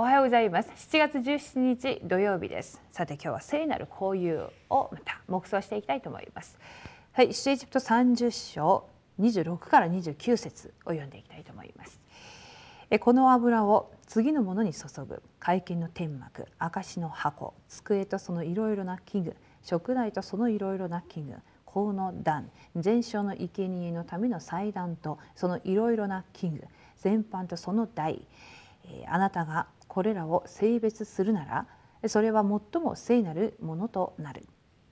おはようございます。7月17日土曜日です。さて今日は聖なる交友をまた黙想していきたいと思います。はい出エジプト30章26から29節を読んでいきたいと思います。えこの油を次のものに注ぐ。会見の天幕。証の箱。机とそのいろいろな器具。食台とそのいろいろな器具。香の壇。全焼の生贄のための祭壇とそのいろいろな器具。全般とその台。あなたがこれらを性別するならそれは最も聖なるものとなる。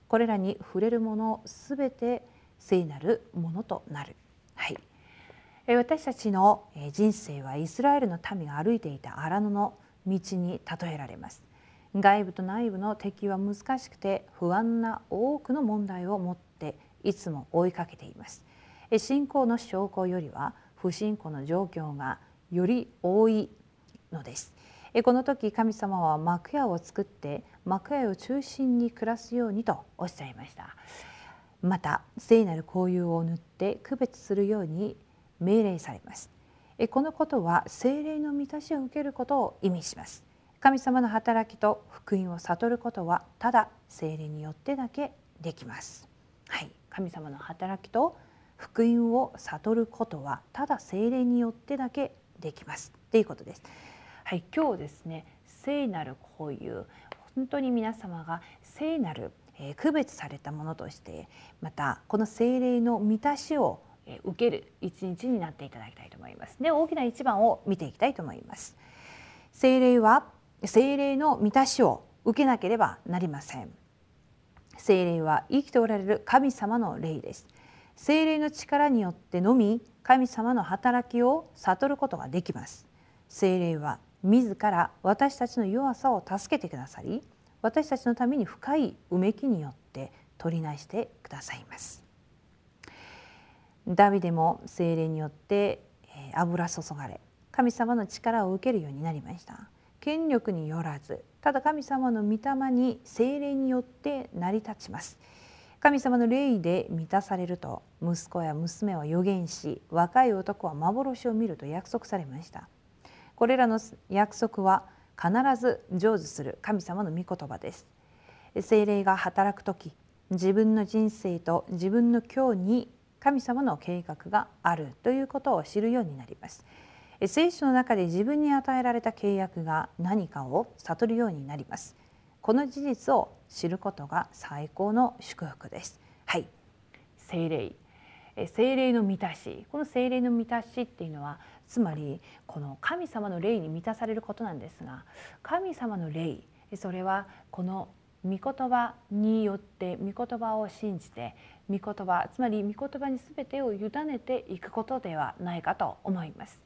これらに触れるものすべて聖なるものとなる、はい、私たちの人生はイスラエルの民が歩いていた荒野の道に例えられます。外部と内部の敵は難しくて不安な多くの問題を持っていつも追いかけています。信仰の証拠よりは不信仰の状況がより多いのです。この時神様は幕屋を作って幕屋を中心に暮らすようにとおっしゃいました。また聖なる交友を塗って区別するように命令されます。このことは聖霊の満たしを受けることを意味します。神様の働きと福音を悟ることはただ聖霊によってだけできます。はい。神様の働きと福音を悟ることはただ聖霊によってだけできます。ということです。はい、今日ですね聖なる交友本当に皆様が聖なる、えー、区別されたものとしてまたこの聖霊の満たしを、えー、受ける一日になっていただきたいと思います。で大きな一番を見ていきたいと思います。聖霊は聖霊の満たしを受けなければなりません。聖霊は生きておられる神様の霊です。聖霊の力によってのみ神様の働きを悟ることができます。聖霊は自ら私たちの弱さを助けてくださり私たちのために深いうめきによって取りなしてくださいます。ダビデも精霊によって油注がれ神様の力を受けるようになりました。権力によらずただ神様の御霊に精霊によって成り立ちます。神様の霊で満たされると息子や娘は予言し若い男は幻を見ると約束されました。これらの約束は必ず成就する神様の御言葉です。精霊が働く時自分の人生と自分の今日に神様の計画があるということを知るようになります。聖書の中で自分に与えられた契約が何かを悟るようになります。この事実を知ることが最高の祝福です。はい。聖霊。精霊の満たしこの精霊の満たしっていうのはつまりこの神様の霊に満たされることなんですが神様の霊それはこの御言葉によって御言葉を信じて御言葉つまり御言葉に全てを委ねていくことではないかと思います。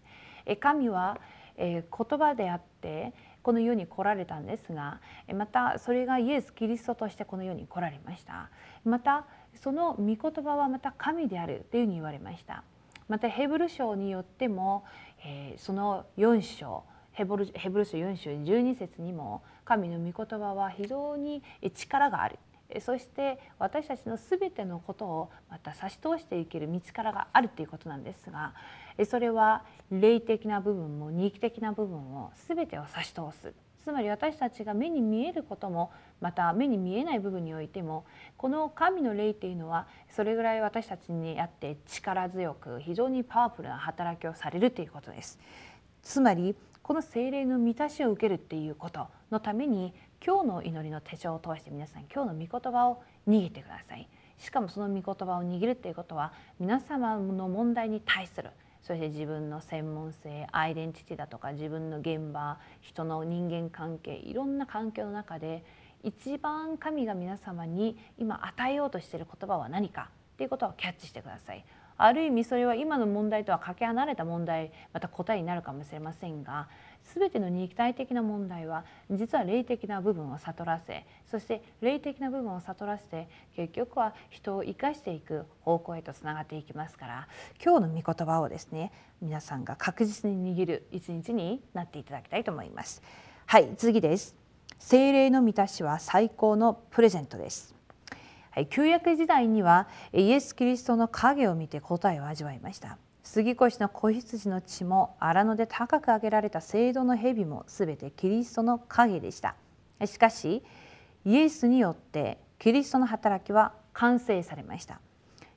神は言葉であってこの世に来られたんですがまたそれがイエス・キリストとしてこの世に来られましたまたその御言葉はまた神であるというふうに言われました。またヘブル書によっても、えー、その4章ヘブルヘブル書4章12節にも神の御言葉は非常に力がある。そして私たちの全てのことをまた差し通していける道からがあるということなんですがそれは霊的な部分も肉的な部分を全てを差し通す。つまり私たちが目に見えることもまた目に見えない部分においてもこの神の霊っていうのはそれぐらい私たちにあって力強く非常にパワフルな働きをされるということです。つまりこの精霊の満たしを受けるっていうことのために今日の祈りの手帳を通して皆さん今日の御言葉を握ってください。しかもその御言葉を握るっていうことは皆様の問題に対するそして自分の専門性アイデンティティだとか自分の現場人の人間関係いろんな環境の中で一番神が皆様に今与えようとしている言葉は何かっていうことをキャッチしてください。ある意味それは今の問題とはかけ離れた問題また答えになるかもしれませんが全ての肉体的な問題は実は霊的な部分を悟らせそして霊的な部分を悟らせて結局は人を生かしていく方向へとつながっていきますから今日の御言葉をですね皆さんが確実に握る一日になっていただきたいと思います。はい次です精霊の満たしは最高のプレゼントです旧約時代にはイエス・キリストの影を見て答えを味わいました。杉越の子羊の血も荒野で高く上げられた聖堂の蛇もすべてキリストの影でした。しかしイエスによってキリストの働きは完成されました。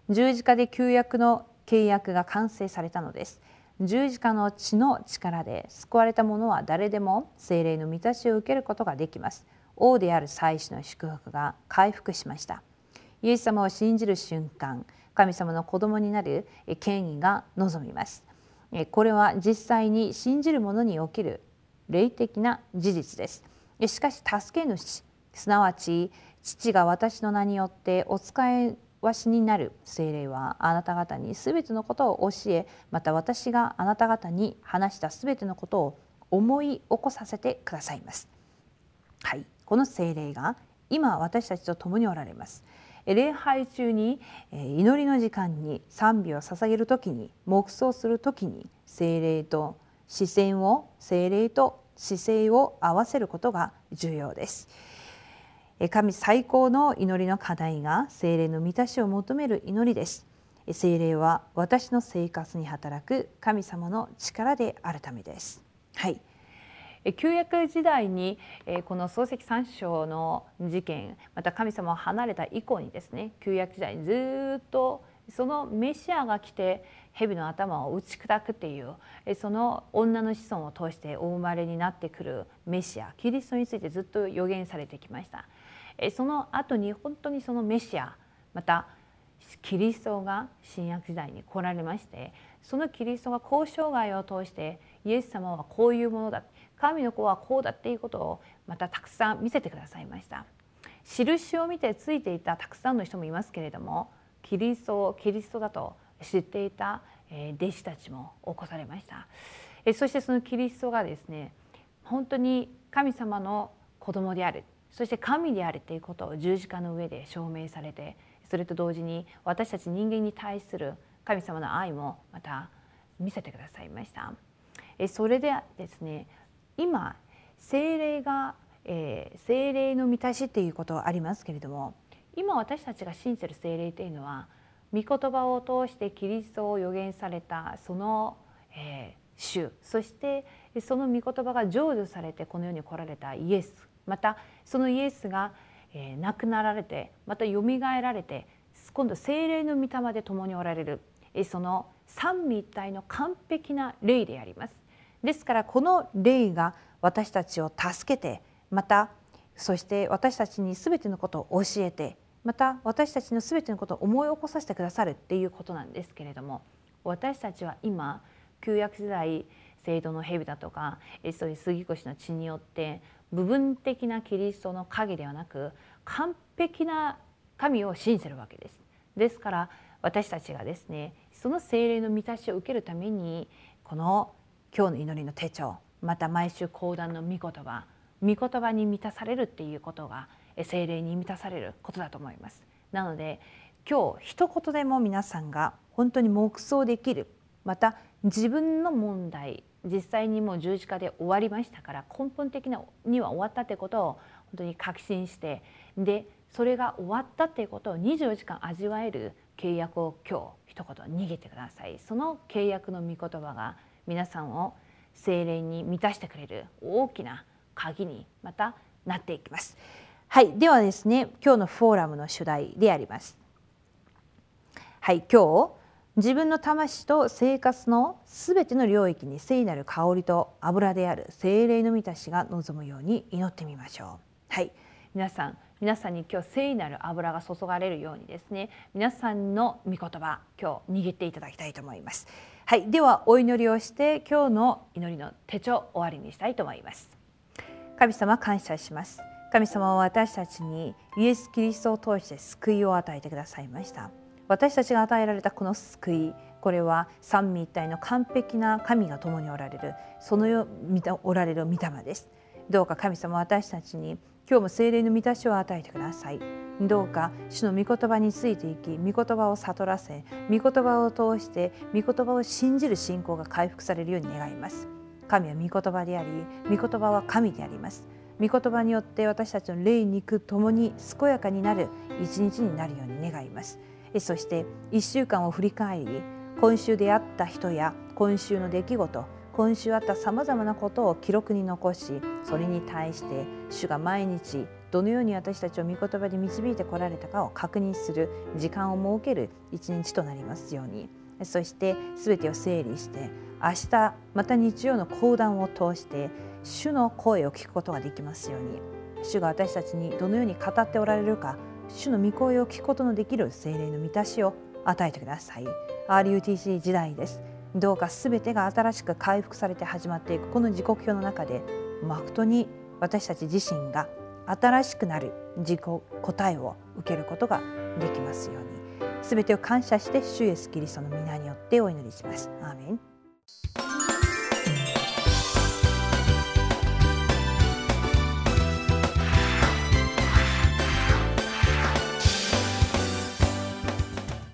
十字架で旧約の契約が完成されたのです。十字架の血の力で救われた者は誰でも精霊の満たしを受けることができます。王である祭司の祝福が回復しました。イエス様を信じる瞬間神様の子供になる権威が望みますこれは実際に信じる者に起きる霊的な事実ですしかし助け主すなわち父が私の名によってお使いわしになる精霊はあなた方にすべてのことを教えまた私があなた方に話したすべてのことを思い起こさせてくださいます。はい、この精霊が今私たちと共におられます。礼拝中に祈りの時間に賛美を捧げる時に黙想する時に精霊と視線を精霊と姿勢を合わせることが重要です。神最高の祈りの課題が精霊の満たしを求める祈りです。精霊は私の生活に働く神様の力であるためです。はい。旧約時代にこの漱石三章の事件また神様を離れた以降にですね旧約時代にずっとそのメシアが来て蛇の頭を打ち砕くっていうその女の子孫を通してお生まれになってくるメシアキリストについてずっと予言されてきました。その後に本当にそのメシアまたキリストが新約時代に来られましてそのキリストが交渉外を通してイエス様はこういうものだ。神の子はこうだっていうことをまたたくさん見せてくださいました。印を見てついていたたくさんの人もいますけれどもキリストをキリストだと知っていた弟子たちも起こされました。そしてそのキリストがですね本当に神様の子供である。そして神であるということを十字架の上で証明されてそれと同時に私たち人間に対する神様の愛もまた見せてくださいました。それでですね今精霊が、えー、精霊の満たしっていうことはありますけれども今私たちが信じてる精霊というのは御言葉を通してキリストを予言されたその、えー、主そしてその御言葉が成就されてこの世に来られたイエスまたそのイエスが、えー、亡くなられてまたよみがえられて今度精霊の御霊で共におられる、え、その三位一体の完璧な霊であります。ですからこの霊が私たちを助けてまたそして私たちに全てのことを教えてまた私たちの全てのことを思い起こさせてくださるっていうことなんですけれども私たちは今旧約時代聖堂の蛇だとかそういう杉越の血によって部分的なキリストの影ではなく完璧な神を信じるわけです。ですから私たちがですねその精霊の満たしを受けるためにこの今日の祈りの手帳また毎週講談の御言葉御言葉に満たされるっていうことが精霊に満たされることだと思います。なので今日一言でも皆さんが本当に黙想できるまた自分の問題実際にもう十字架で終わりましたから根本的には終わったということを本当に確信してでそれが終わったっていうことを24時間味わえる契約を今日一言握ってくださいその契約の御言葉が皆さんを精霊に満たしてくれる大きな鍵にまたなっていきますはいではですね今日のフォーラムの主題でありますはい今日自分の魂と生活のすべての領域に聖なる香りと油である精霊の満たしが望むように祈ってみましょう。はい皆さん皆さんに今日聖なる油が注がれるようにですね皆さんの御言葉今日握っていただきたいと思います。はい、ではお祈りをして今日の祈りの手帳終わりにしたいと思います。神様感謝します。神様は私たちにイエス・キリストを通して救いを与えてくださいました。私たちが与えられたこの救いこれは三位一体の完璧な神が共におられるそのよおられる御霊ですどうか神様私たちに今日も精霊の満たしを与えてください。どうか主の御言葉についていき御言葉を悟らせ御言葉を通して御言葉を信じる信仰が回復されるように願います。神は御言葉であり御言葉は神であります。御言葉によって私たちの霊肉ともに健やかになる一日になるように願います。そして1週間を振り返り今週出会った人や今週の出来事今週あったさまざまなことを記録に残しそれに対して主が毎日どのように私たちを御言葉で導いてこられたかを確認する時間を設ける一日となりますように。そして全てを整理して明日また日曜の講談を通して主の声を聞くことができますように。主が私たちにどのように語っておられるか主の御声を聞くことのできる精霊の満たしを与えてください。RUTC 時代です。どうか全てが新しく回復されて始まっていく。この時刻表の中で誠に私たち自身が新しくなる自己答えを受けることができますように。全てを感謝して主イエスキリストの皆によってお祈りします。アーメン。